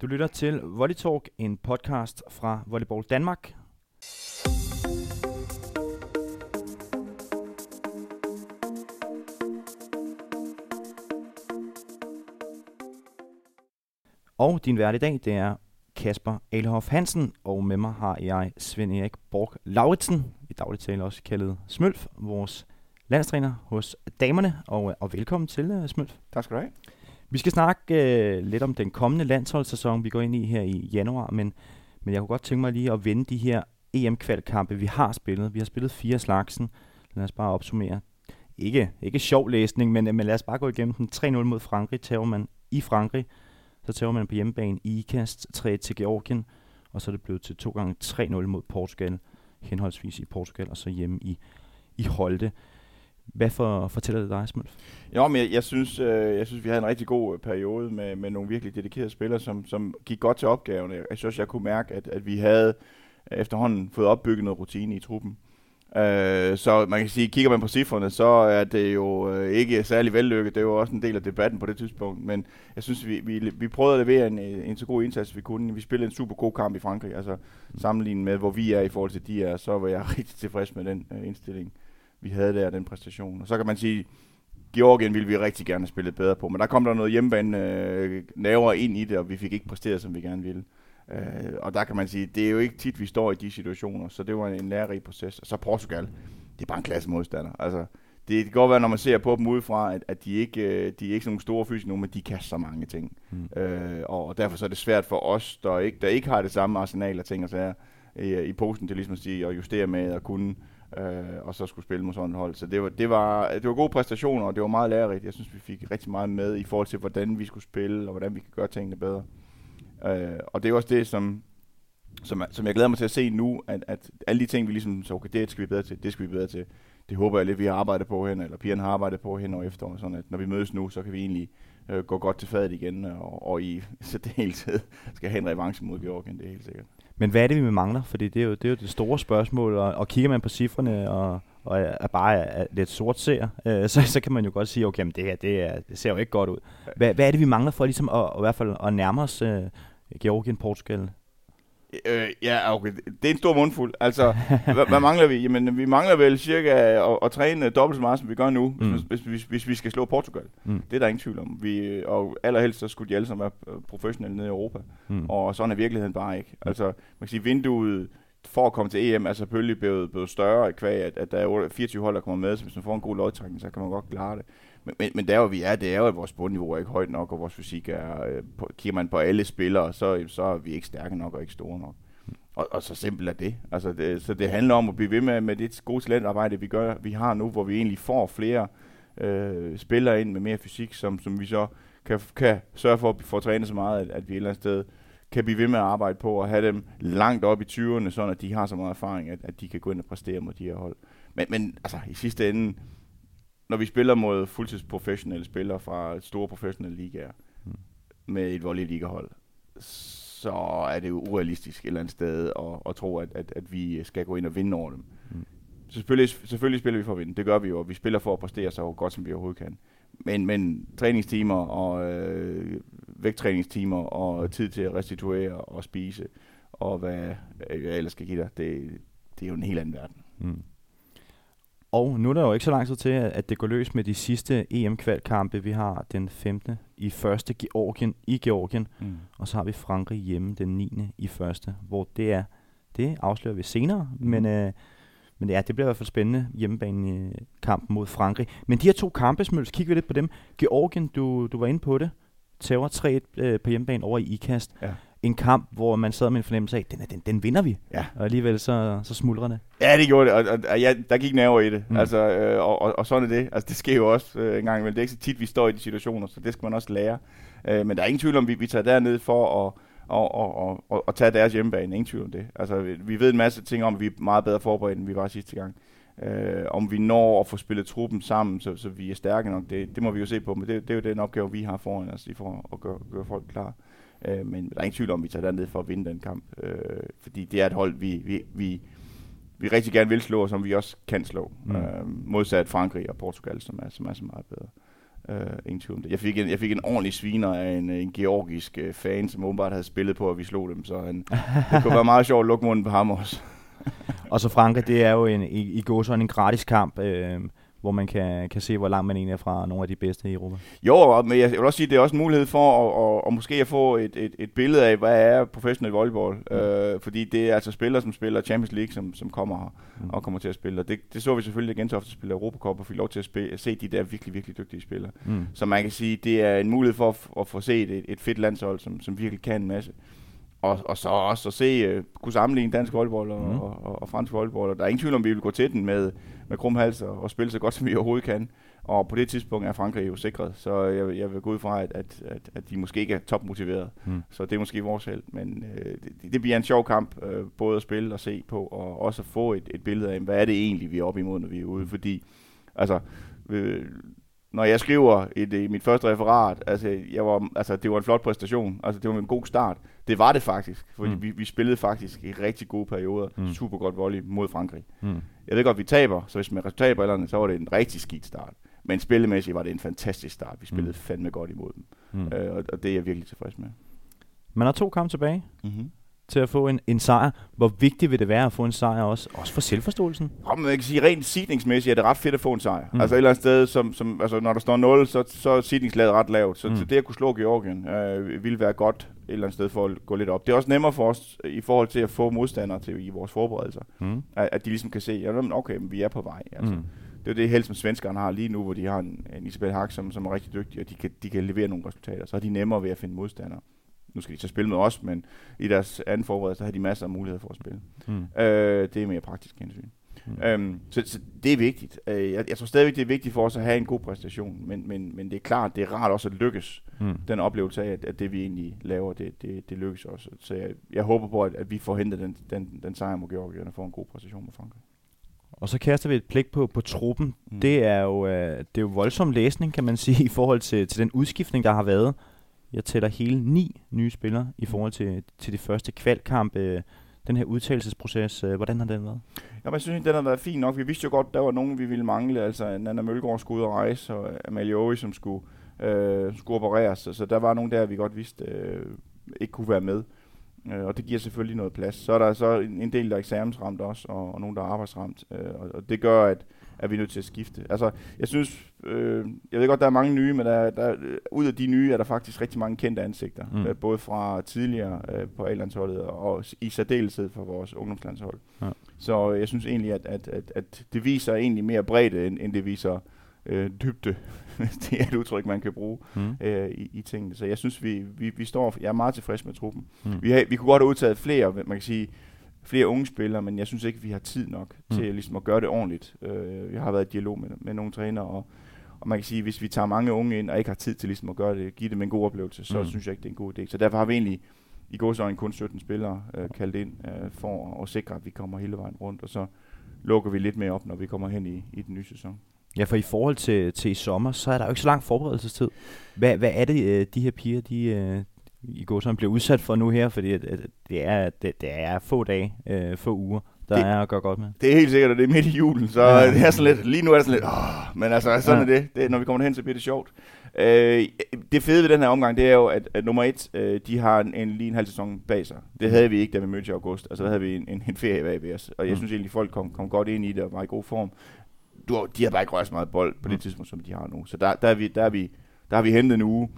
Du lytter til Volley Talk, en podcast fra Volleyball Danmark. Og din vært i dag, det er Kasper Alehoff Hansen, og med mig har jeg Svend Erik Borg Lauritsen, i dagligt tale også kaldet Smølf, vores landstræner hos damerne, og, øh, og velkommen til uh, Smølf. Tak skal du have. Vi skal snakke øh, lidt om den kommende landsholdssæson, vi går ind i her i januar, men, men jeg kunne godt tænke mig lige at vende de her EM-kvalkampe, vi har spillet. Vi har spillet fire slagsen. Lad os bare opsummere. Ikke, ikke sjov læsning, men, men lad os bare gå igennem den. 3-0 mod Frankrig, tager man i Frankrig. Så tager man på hjemmebane i IKAST 3 til Georgien, og så er det blevet til 2 gange 3-0 mod Portugal, henholdsvis i Portugal og så hjemme i, i Holte. Hvad for, fortæller det dig, Smølf? Jo, men jeg, jeg, synes, øh, jeg synes, vi havde en rigtig god øh, periode med, med nogle virkelig dedikerede spillere, som, som gik godt til opgaven. Jeg synes, jeg kunne mærke, at, at vi havde efterhånden fået opbygget noget rutine i truppen. Øh, så man kan sige, kigger man på cifrene, så er det jo øh, ikke særlig vellykket. Det er jo også en del af debatten på det tidspunkt. Men jeg synes, vi, vi, vi prøvede at levere en, en så god indsats, vi kunne. Vi spillede en super god kamp i Frankrig. Altså sammenlignet med, hvor vi er i forhold til de er, så var jeg rigtig tilfreds med den uh, indstilling, vi havde der, den præstation. Og så kan man sige, Georgien ville vi rigtig gerne have spillet bedre på. Men der kom der noget hjemmebane øh, navere ind i det, og vi fik ikke præsteret, som vi gerne ville. Øh, og der kan man sige, det er jo ikke tit, vi står i de situationer, så det var en lærerig proces. Og så Portugal, det er bare en klasse modstander. Altså, det kan godt være, når man ser på dem udefra, at, at de, ikke, øh, de er ikke sådan nogle store fysiske men de kan så mange ting. Mm. Øh, og derfor så er det svært for os, der ikke, der ikke har det samme arsenal af ting og sager i, i posten til ligesom at sige, at justere med at kunne, øh, og så skulle spille mod sådan et hold. Så det var, det, var, det var gode præstationer, og det var meget lærerigt. Jeg synes, vi fik rigtig meget med i forhold til, hvordan vi skulle spille, og hvordan vi kan gøre tingene bedre. Øh, og det er også det, som, som, som jeg glæder mig til at se nu, at, at alle de ting, vi ligesom så, okay, det skal vi bedre til, det skal vi bedre til. Det håber jeg lidt, vi har arbejdet på hen, eller pigerne har arbejdet på hen og efter, sådan at når vi mødes nu, så kan vi egentlig øh, gå godt til fadet igen, og, og i særdeleshed hele skal have en revanche mod Georgien, det er helt sikkert. Men hvad er det, vi mangler? Fordi det er jo det, er jo det store spørgsmål, og, og kigger man på cifrene, og, og er bare er lidt sort ser, øh, så, så kan man jo godt sige, okay, men det her, det, er, det ser jo ikke godt ud. Hvad, hvad er det, vi mangler for ligesom at, at, i hvert fald at nærme os øh, Georgien, Portugal? Øh, ja, okay. Det er en stor mundfuld. Altså, hvad, hvad mangler vi? Jamen, vi mangler vel cirka at, at træne dobbelt så meget, som vi gør nu, mm. hvis, hvis, hvis vi skal slå Portugal. Mm. Det er der ingen tvivl om. Vi, og allerhelst så skulle de alle sammen være professionelle nede i Europa. Mm. Og sådan er virkeligheden bare ikke. Altså, man kan sige, vinduet for at komme til EM er selvfølgelig blevet, blevet større kvæg, at, at der er 24 hold, der kommer med, så hvis man får en god lodtrækning, så kan man godt klare det. Men, men, men der hvor vi er, det er jo, at vores bundniveau er ikke højt nok, og vores fysik er, øh, på, kigger man på alle spillere, så, så er vi ikke stærke nok og ikke store nok. Og, og så simpelt er det. Altså det. Så det handler om at blive ved med, med det gode talentarbejde, vi, gør, vi har nu, hvor vi egentlig får flere øh, spillere ind med mere fysik, som, som vi så kan, kan sørge for at få trænet så meget, at, at vi et eller andet sted kan blive ved med at arbejde på og have dem langt op i 20'erne, sådan at de har så meget erfaring, at, at de kan gå ind og præstere mod de her hold. Men, men altså, i sidste ende, når vi spiller mod fuldtidsprofessionelle spillere fra store professionelle ligaer mm. med et volley-ligahold, så er det jo urealistisk et eller andet sted at, at tro, at, at, at vi skal gå ind og vinde over dem. Mm. Selvfølgelig, selvfølgelig spiller vi for at vinde, det gør vi jo, og vi spiller for at præstere så godt, som vi overhovedet kan. Men, men træningstimer og øh, vægttræningstimer og tid til at restituere og spise, og hvad jeg ellers skal give dig, det, det er jo en helt anden verden. Mm. Og nu er der jo ikke så lang tid til, at det går løs med de sidste EM-kvalkampe. Vi har den 15. i første Georgien i Georgien, mm. og så har vi Frankrig hjemme den 9. i første, hvor det er, det afslører vi senere, mm. men, øh, men ja, det bliver i hvert fald spændende hjemmebane kamp mod Frankrig. Men de her to kampe, Smøls, kigger vi lidt på dem. Georgien, du, du var inde på det, tager 3-1 øh, på hjemmebane over i IKAST. Ja en kamp, hvor man sad med en fornemmelse af, den, den, den vinder vi. Ja. Og alligevel så, så smuldrer det. Ja, det gjorde det, og, og, og ja, der gik nerver i det. Mm. Altså, øh, og, og, og, sådan er det. Altså, det sker jo også øh, en gang imellem. Det er ikke så tit, vi står i de situationer, så det skal man også lære. Øh, men der er ingen tvivl om, vi, vi tager derned for at og, og, og, og, og tage deres hjemmebane. Ingen tvivl om det. Altså, vi, vi ved en masse ting om, at vi er meget bedre forberedt, end vi var sidste gang. Øh, om vi når at få spillet truppen sammen, så, så vi er stærke nok, det, det må vi jo se på. Men det, det er jo den opgave, vi har foran os, i for at gøre, gøre folk klar. Øh, men der er ingen tvivl om, at vi tager derned for at vinde den kamp. Øh, fordi det er et hold, vi, vi, vi, vi rigtig gerne vil slå, og som vi også kan slå. Mm. Øh, modsat Frankrig og Portugal, som er, som er så meget bedre. Uh, ingen tvivl om det. Jeg fik, en, jeg fik en ordentlig sviner af en, en georgisk uh, fan, som åbenbart havde spillet på, at vi slog dem, så han, det kunne være meget sjovt at lukke munden på ham også. og så Frankrig, det er jo en, i, i går sådan en gratis kamp. Øh, hvor man kan, kan se, hvor langt man egentlig er fra nogle af de bedste i Europa. Jo, men jeg vil også sige, at det er også en mulighed for at, at, at måske at få et, et, et billede af, hvad er professionel volleyball. Mm. Øh, fordi det er altså spillere, som spiller Champions League, som, som kommer her mm. og kommer til at spille. Og det, det så vi selvfølgelig så ofte spille Europacup og fik lov til at, spille, at se de der virkelig, virkelig dygtige spillere. Mm. Så man kan sige, det er en mulighed for at, at få set et, et fedt landshold, som, som virkelig kan en masse. Og, og så også at se, uh, kunne sammenligne dansk volleyball og, mm. og, og, og fransk volleyball. Og der er ingen tvivl om, vi vil gå til den med, med krumhals og, og spille så godt, som vi overhovedet kan. Og på det tidspunkt er Frankrig jo sikret, så jeg, jeg vil gå ud fra, at, at, at, at de måske ikke er topmotiveret. Mm. Så det er måske vores held. Men øh, det, det bliver en sjov kamp, øh, både at spille og se på, og også at få et, et billede af, hvad er det egentlig, vi er oppe imod, når vi er ude. Fordi, altså, øh, når jeg skriver i, det, i mit første referat, altså, jeg var, altså, det var en flot præstation. Altså, det var en god start. Det var det faktisk, fordi mm. vi, vi spillede faktisk i rigtig gode perioder. Mm. Super godt volley mod Frankrig. Mm. Jeg ved godt, vi taber, så hvis man resultat på så var det en rigtig skidt start. Men spillemæssigt var det en fantastisk start. Vi spillede mm. fandme godt imod dem. Mm. Øh, og, og det er jeg virkelig tilfreds med. Man har to kampe tilbage. Mm-hmm til at få en, en sejr. Hvor vigtigt vil det være at få en sejr også? Også for selvforståelsen? Ja, man kan sige, rent sidningsmæssigt er det ret fedt at få en sejr. Mm. Altså et eller andet sted, som, som, altså, når der står 0, så, så er sidningslaget ret lavt. Så, mm. så det at kunne slå Georgien øh, ville være godt et eller andet sted for at gå lidt op. Det er også nemmere for os i forhold til at få modstandere til i vores forberedelser. Mm. At, at de ligesom kan se, ja, okay, men vi er på vej. Altså. Mm. Det er det held, som svenskerne har lige nu, hvor de har en, en Isabel Hack, som, som er rigtig dygtig, og de kan, de kan levere nogle resultater. Så er de nemmere ved at finde modstandere nu skal de så spille med os, men i deres anden forberedelse, har de masser af muligheder for at spille. Mm. Øh, det er mere praktisk hensyn. Mm. Øhm, så, så det er vigtigt. Øh, jeg, jeg tror stadigvæk, det er vigtigt for os at have en god præstation, men, men, men det er klart, det er rart også at lykkes. Mm. Den oplevelse af, at, at det vi egentlig laver, det, det, det lykkes også. Så jeg, jeg håber på, at, at vi får hentet den, den, den sejr mod Georgien og får en god præstation med Frankrig. Og så kaster vi et blik på, på truppen. Mm. Det, er jo, øh, det er jo voldsom læsning, kan man sige, i forhold til, til den udskiftning, der har været. Jeg tæller hele ni nye spillere i forhold til, til de første kvalkampe. Den her udtalelsesproces, øh, hvordan har den været? Ja, jeg synes, den har været fin nok. Vi vidste jo godt, der var nogen, vi ville mangle. Altså, Nana Mølgaard skulle ud og rejse, og Amalie Aarhus, som skulle, øh, skulle opereres. Så, så der var nogen der, vi godt vidste øh, ikke kunne være med. Øh, og det giver selvfølgelig noget plads. Så er der så en, en del, der er eksamensramt også, og, og nogen, der er arbejdsramt. Øh, og, og det gør, at er vi nødt til at skifte. Altså, jeg synes, øh, jeg ved godt, der er mange nye, men der, der, ud af de nye er der faktisk rigtig mange kendte ansigter. Mm. Øh, både fra tidligere øh, på A-landsholdet og i særdeleshed for vores ungdomslandshold. Ja. Så jeg synes egentlig, at, at, at, at det viser egentlig mere bredde, end, end det viser øh, dybde. det er et udtryk, man kan bruge mm. øh, i, i tingene. Så jeg synes, vi, vi, vi står, jeg er meget tilfreds med truppen. Mm. Vi, har, vi kunne godt have udtaget flere, man kan sige, flere unge spillere, men jeg synes ikke, vi har tid nok mm. til ligesom at gøre det ordentligt. Øh, jeg har været i dialog med, med nogle trænere, og, og man kan sige, hvis vi tager mange unge ind, og ikke har tid til ligesom at gøre det, give dem en god oplevelse, så mm. synes jeg ikke, det er en god idé. Så derfor har vi egentlig i gåsøjne kun 17 spillere øh, kaldt ind øh, for at sikre, at vi kommer hele vejen rundt, og så lukker vi lidt mere op, når vi kommer hen i, i den nye sæson. Ja, for i forhold til, til i sommer, så er der jo ikke så lang forberedelsestid. Hvad, hvad er det, øh, de her piger, de, øh, i går som bliver udsat for nu her, fordi det er, det, det er få dage, øh, få uger, der det, er at gøre godt med. Det er helt sikkert, at det er midt i julen, så ja. det er sådan lidt, lige nu er det sådan lidt, åh, men altså sådan ja. er det. det. Når vi kommer hen, så bliver det sjovt. Øh, det fede ved den her omgang, det er jo, at, at nummer et, øh, de har en, en, lige en halv sæson bag sig. Det havde vi ikke, da vi mødte i august. Altså der havde vi en, en, en ferie bag ved os. Og jeg mm. synes egentlig, folk kom, kom godt ind i det og var i god form. Du, de har bare ikke rørt så meget bold på mm. det tidspunkt, som de har nu. Så der, der, er vi, der, er vi, der har vi hentet en uge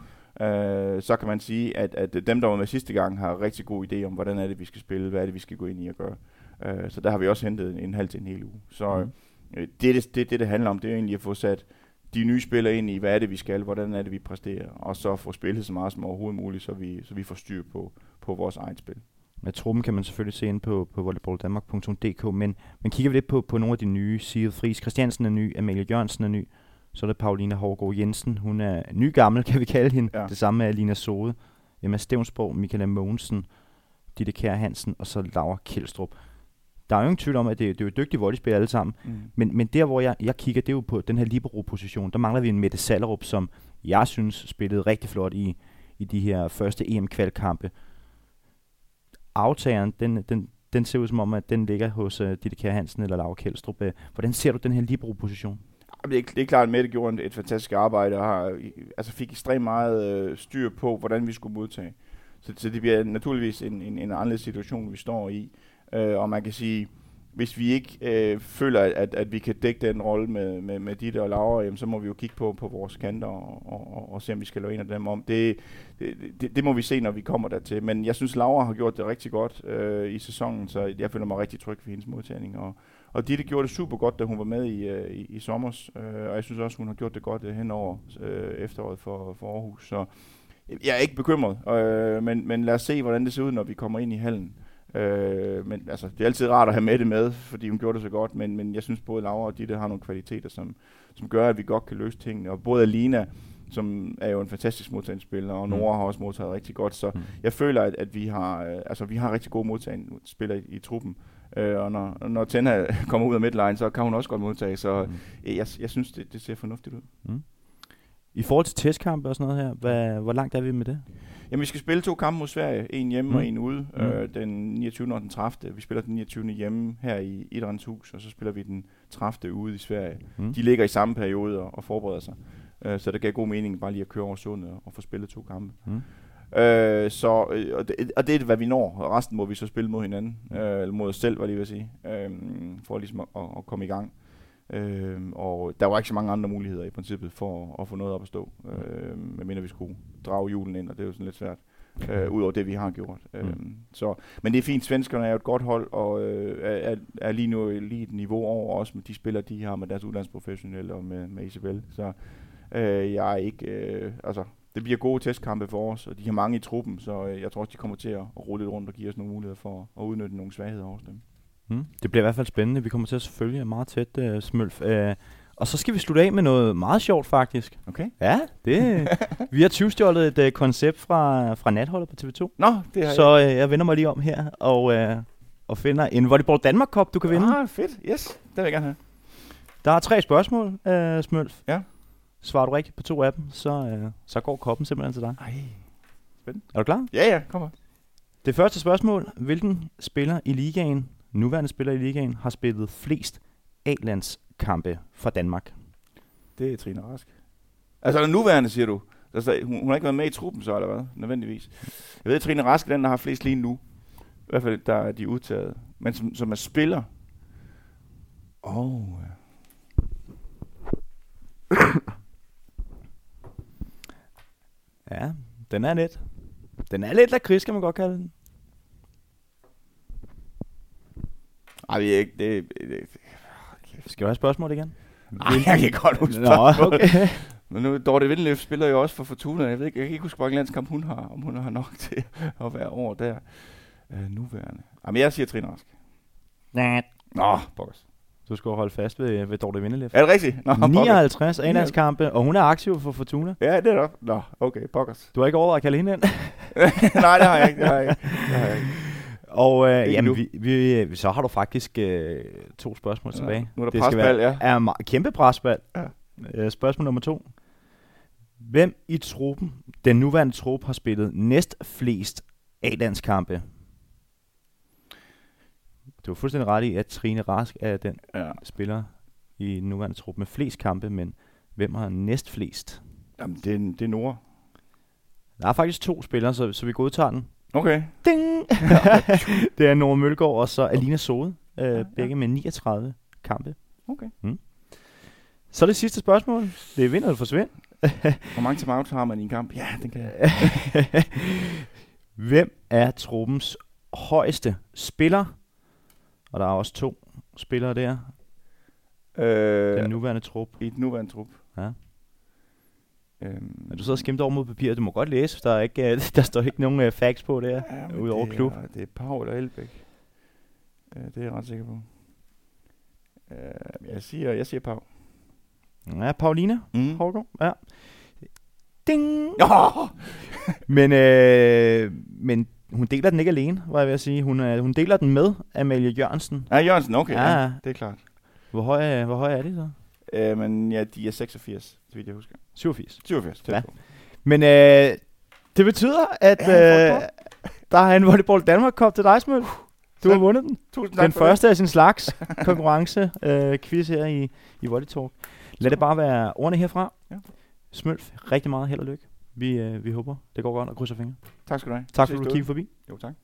øh, så kan man sige, at, at dem, der var med sidste gang, har rigtig god idé om, hvordan er det, vi skal spille, hvad er det, vi skal gå ind i og gøre. Øh, så der har vi også hentet en, en halv til en hel uge. Så mm. øh, det, det, det, det, det handler om, det er egentlig at få sat de nye spillere ind i, hvad er det, vi skal, hvordan er det, vi præsterer, og så få spillet så meget som overhovedet muligt, så vi, så vi får styr på, på vores eget spil. Med truppen kan man selvfølgelig se ind på, på volleyballdanmark.dk, men, men kigger vi lidt på, på nogle af de nye, Sigrid Friis Christiansen er ny, Amalie Jørgensen er ny, så er det Paulina Hårgaard Jensen. Hun er ny gammel, kan vi kalde hende. Ja. Det samme med Alina Sode. Emma Stevnsborg, Michaela Mogensen, Ditte Kjær Hansen og så Laura Kjeldstrup. Der er jo ingen tvivl om, at det, det er jo dygtige volleyspillere alle sammen. Mm. Men, men der, hvor jeg, jeg kigger, det er jo på den her libero-position. Der mangler vi en Mette Sallerup, som jeg synes spillede rigtig flot i, i de her første EM-kvalkampe. Aftageren, den, den, den ser ud som om, at den ligger hos uh, Ditte Kjær Hansen eller Laura Kjeldstrup. Hvordan ser du den her libero-position? Det er, det er klart, at Mette gjorde et fantastisk arbejde og har, altså fik ekstremt meget øh, styr på, hvordan vi skulle modtage. Så, så det bliver naturligvis en, en, en anderledes situation, vi står i. Øh, og man kan sige, hvis vi ikke øh, føler, at, at vi kan dække den rolle med, med, med Ditte og Laura, jamen, så må vi jo kigge på, på vores kanter og, og, og, og se, om vi skal lave en af dem om. Det, det, det, det må vi se, når vi kommer dertil. Men jeg synes, Laura har gjort det rigtig godt øh, i sæsonen, så jeg føler mig rigtig tryg ved hendes modtagning. Og, og Ditte gjorde det super godt, da hun var med i, øh, i, i sommer. Øh, og jeg synes også, hun har gjort det godt øh, hen over øh, efteråret for, for Aarhus. Så jeg er ikke bekymret, øh, men, men lad os se, hvordan det ser ud, når vi kommer ind i hallen. Øh, men altså, det er altid rart at have med det med, fordi hun gjorde det så godt, men, men jeg synes både Laura og Ditte har nogle kvaliteter, som, som gør, at vi godt kan løse tingene. Og både Alina, som er jo en fantastisk modtagningsspiller, og mm. Nora mm. har også modtaget rigtig godt, så mm. jeg føler, at, at vi har øh, altså vi har rigtig gode modtagningsspillere i, i truppen. Øh, og når, når Tenna kommer ud af midtline, så kan hun også godt modtage, så mm. jeg, jeg synes, det, det ser fornuftigt ud. Mm. I forhold til testkampe og sådan noget her, hvad, hvor langt er vi med det? Jamen, vi skal spille to kampe mod Sverige. En hjemme mm. og en ude. Mm. Øh, den 29. og den 30. Vi spiller den 29. hjemme her i Idræns Hus, og så spiller vi den 30. ude i Sverige. Mm. De ligger i samme periode og, og forbereder sig. Øh, så det gav god mening bare lige at køre over sundet og, og få spillet to kampe. Mm. Øh, så, øh, og, det, og det er, hvad vi når. Og resten må vi så spille mod hinanden. Øh, eller mod os selv, hvad jeg vil sige. Øh, for ligesom at, at komme i gang. Øh, og der var ikke så mange andre muligheder i princippet for at, at få noget op at stå. Øh, medmindre vi skulle drage julen ind, og det er jo sådan lidt svært. Øh, Udover det, vi har gjort. Mm. Øh, så, men det er fint. Svenskerne er jo et godt hold, og øh, er, er lige nu lige et niveau over også med de spillere, de har med deres udlandsprofessionelle og med, med Isabel. Så øh, jeg er ikke... Øh, altså, det bliver gode testkampe for os, og de har mange i truppen, så øh, jeg tror også, de kommer til at, at rulle lidt rundt og give os nogle muligheder for at udnytte nogle svagheder hos dem. Mm. Det bliver i hvert fald spændende. Vi kommer til at følge meget tæt, uh, Smølf. Uh, og så skal vi slutte af med noget meget sjovt, faktisk. Okay. Ja, det, vi har 20 et uh, koncept fra, fra natholdet på TV2. Nå, det har Så uh, jeg vender mig lige om her og, uh, og finder en Volleyball Danmark Cup, du kan vinde. Ah, fedt. Yes, det vil jeg gerne have. Der er tre spørgsmål, uh, Smølf. Ja. Svarer du rigtigt på to af dem, så, uh, så går koppen simpelthen til dig. Ej, spændende. Er du klar? Ja, ja, kom her. Det første spørgsmål. Hvilken spiller i ligaen nuværende spiller i ligaen, har spillet flest A-landskampe for Danmark. Det er Trine Rask. Altså, den nuværende, siger du? Altså, hun, hun har ikke været med i truppen så, eller hvad? Nødvendigvis. Jeg ved, at Trine Rask er den, der har flest lige nu. I hvert fald, der er de udtaget. Men som, som er spiller. Åh, oh, ja. ja, den er lidt. Den er lidt lakrids, kan man godt kalde den. Ej, vi er ikke... Det, det, skal du have spørgsmål igen? Nej, jeg kan godt huske spørgsmål. okay. Men nu, Dorte Vindeløf spiller jo også for Fortuna. Jeg ved ikke, jeg kan ikke huske, hvor mange landskamp hun har, om hun har nok til at være over der. Uh, nuværende. Jamen, jeg siger Trine Rask. Nej. Nå, bokkers. Du skal holde fast ved, ved Dorte Vindeløf. Er det rigtigt? Nå, 59 A-landskampe, og hun er aktiv for Fortuna. Ja, det er det. Nå, okay, pokkers. Du har ikke overvejet at kalde hende ind? Nej, det har jeg ikke. Det har jeg ikke. Det har jeg ikke. Og øh, jamen, vi, vi, så har du faktisk øh, to spørgsmål ja, tilbage. Nu er der det presbal, være, ja. Er ma- kæmpe presbal. Ja. Øh, spørgsmål nummer to. Hvem i truppen, den nuværende trup, har spillet næst flest A-landskampe? Du er fuldstændig ret i, at Trine Rask er den ja. spiller i den nuværende trup med flest kampe, men hvem har næst flest? Jamen, det er, det er Nora. Der er faktisk to spillere, så, så vi godtager den. Okay. Ding! det er Nora Mølgaard og så Alina Sode, øh, ja, begge ja. med 39 kampe. Okay. Mm. Så det sidste spørgsmål. Det er vind eller forsvind. Hvor mange timeouts har man i en kamp? Ja, den kan Hvem er truppens højeste spiller? Og der er også to spillere der. Øh, den nuværende trup. I den nuværende trup. Ja. Øhm, Men du sidder og skimter over mod papiret. Du må godt læse, der, er ikke, uh, der står ikke nogen uh, facts på der, ja, udover det klub. Er, det er Paul og Elbæk. Uh, det er jeg ret sikker på. Uh, jeg siger, jeg siger Paul. Ja, Paulina mm. Hårgaard. Ja. Ding! Oh! men, øh, men hun deler den ikke alene, var jeg ved at sige. Hun, øh, hun deler den med Amalie Jørgensen. Ja, Jørgensen, okay. Ja, ja det er klart. Hvor høj, hvor høj er de så? Øh, men ja, de er 86, så vidt jeg husker. 87. 87, ja. Men øh, det betyder, at ja, øh, der er en Volleyball Danmark Cup til dig, Smøl. Du har vundet den. Tusind tak Den første det. af sin slags konkurrence øh, quiz her i, i Volley Talk. Lad det bare være ordene herfra. Ja. Smølf, rigtig meget held og lykke. Vi, øh, vi håber, det går godt og krydser fingre. Tak skal du have. Tak fordi ses du kiggede forbi. Jo, tak.